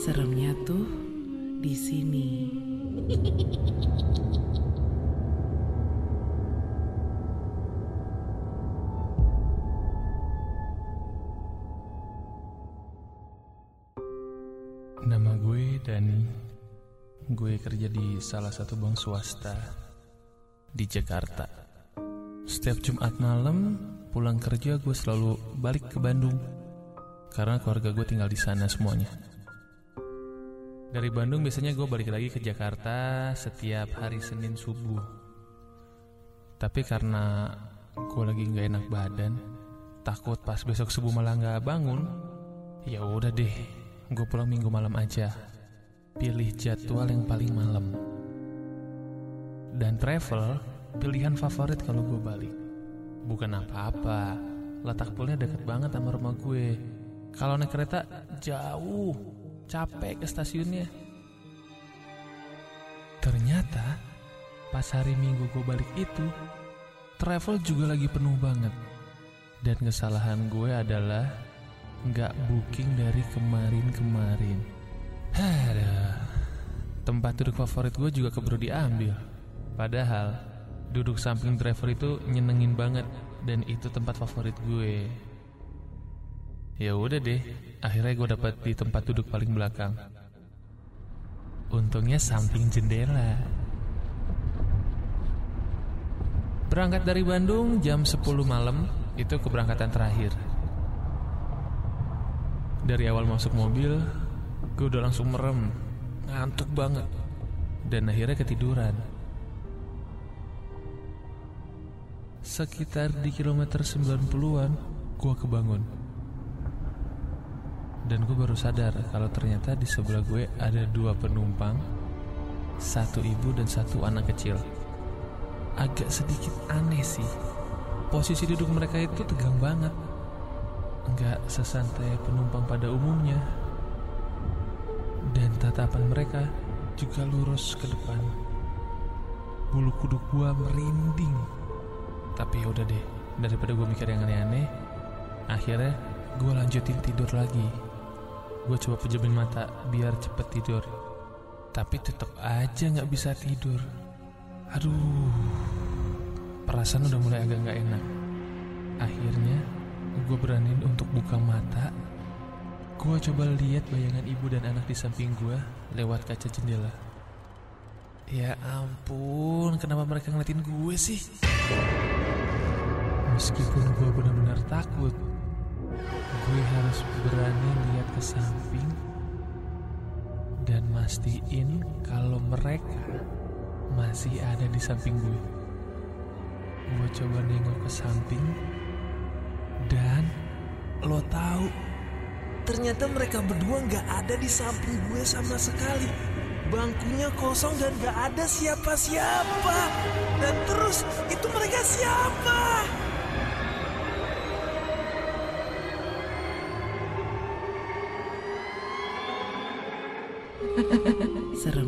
Seremnya tuh di sini. Nama gue Dani. Gue kerja di salah satu bank swasta di Jakarta. Setiap Jumat malam pulang kerja gue selalu balik ke Bandung karena keluarga gue tinggal di sana semuanya. Dari Bandung biasanya gue balik lagi ke Jakarta setiap hari Senin subuh. Tapi karena gue lagi nggak enak badan, takut pas besok subuh malah nggak bangun, ya udah deh, gue pulang minggu malam aja. Pilih jadwal yang paling malam. Dan travel pilihan favorit kalau gue balik. Bukan apa-apa, letak poolnya deket banget sama rumah gue. Kalau naik kereta jauh, capek ke stasiunnya. Ternyata pas hari minggu gue balik itu, travel juga lagi penuh banget. Dan kesalahan gue adalah nggak booking dari kemarin-kemarin. Aduh, tempat duduk favorit gue juga keburu diambil. Padahal duduk samping driver itu nyenengin banget dan itu tempat favorit gue. Ya udah deh, akhirnya gue dapat di tempat duduk paling belakang. Untungnya samping jendela. Berangkat dari Bandung jam 10 malam itu keberangkatan terakhir. Dari awal masuk mobil, gue udah langsung merem, ngantuk banget, dan akhirnya ketiduran. Sekitar di kilometer 90-an, gue kebangun. Dan gue baru sadar kalau ternyata di sebelah gue ada dua penumpang, satu ibu dan satu anak kecil. Agak sedikit aneh sih, posisi duduk mereka itu tegang banget. Nggak sesantai penumpang pada umumnya. Dan tatapan mereka juga lurus ke depan. Bulu kuduk gua merinding. Tapi ya udah deh, daripada gue mikir yang aneh-aneh, akhirnya gue lanjutin tidur lagi. Gue coba pejamin mata biar cepet tidur. Tapi tetap aja nggak bisa tidur. Aduh, perasaan udah mulai agak nggak enak. Akhirnya, gue beraniin untuk buka mata. Gue coba lihat bayangan ibu dan anak di samping gue lewat kaca jendela. Ya ampun, kenapa mereka ngeliatin gue sih? Meskipun gue benar-benar takut, gue harus berani samping dan mastiin kalau mereka masih ada di samping gue. Gue coba nengok ke samping dan lo tahu ternyata mereka berdua nggak ada di samping gue sama sekali. Bangkunya kosong dan gak ada siapa-siapa. Dan terus itu mereka siapa? Seremnya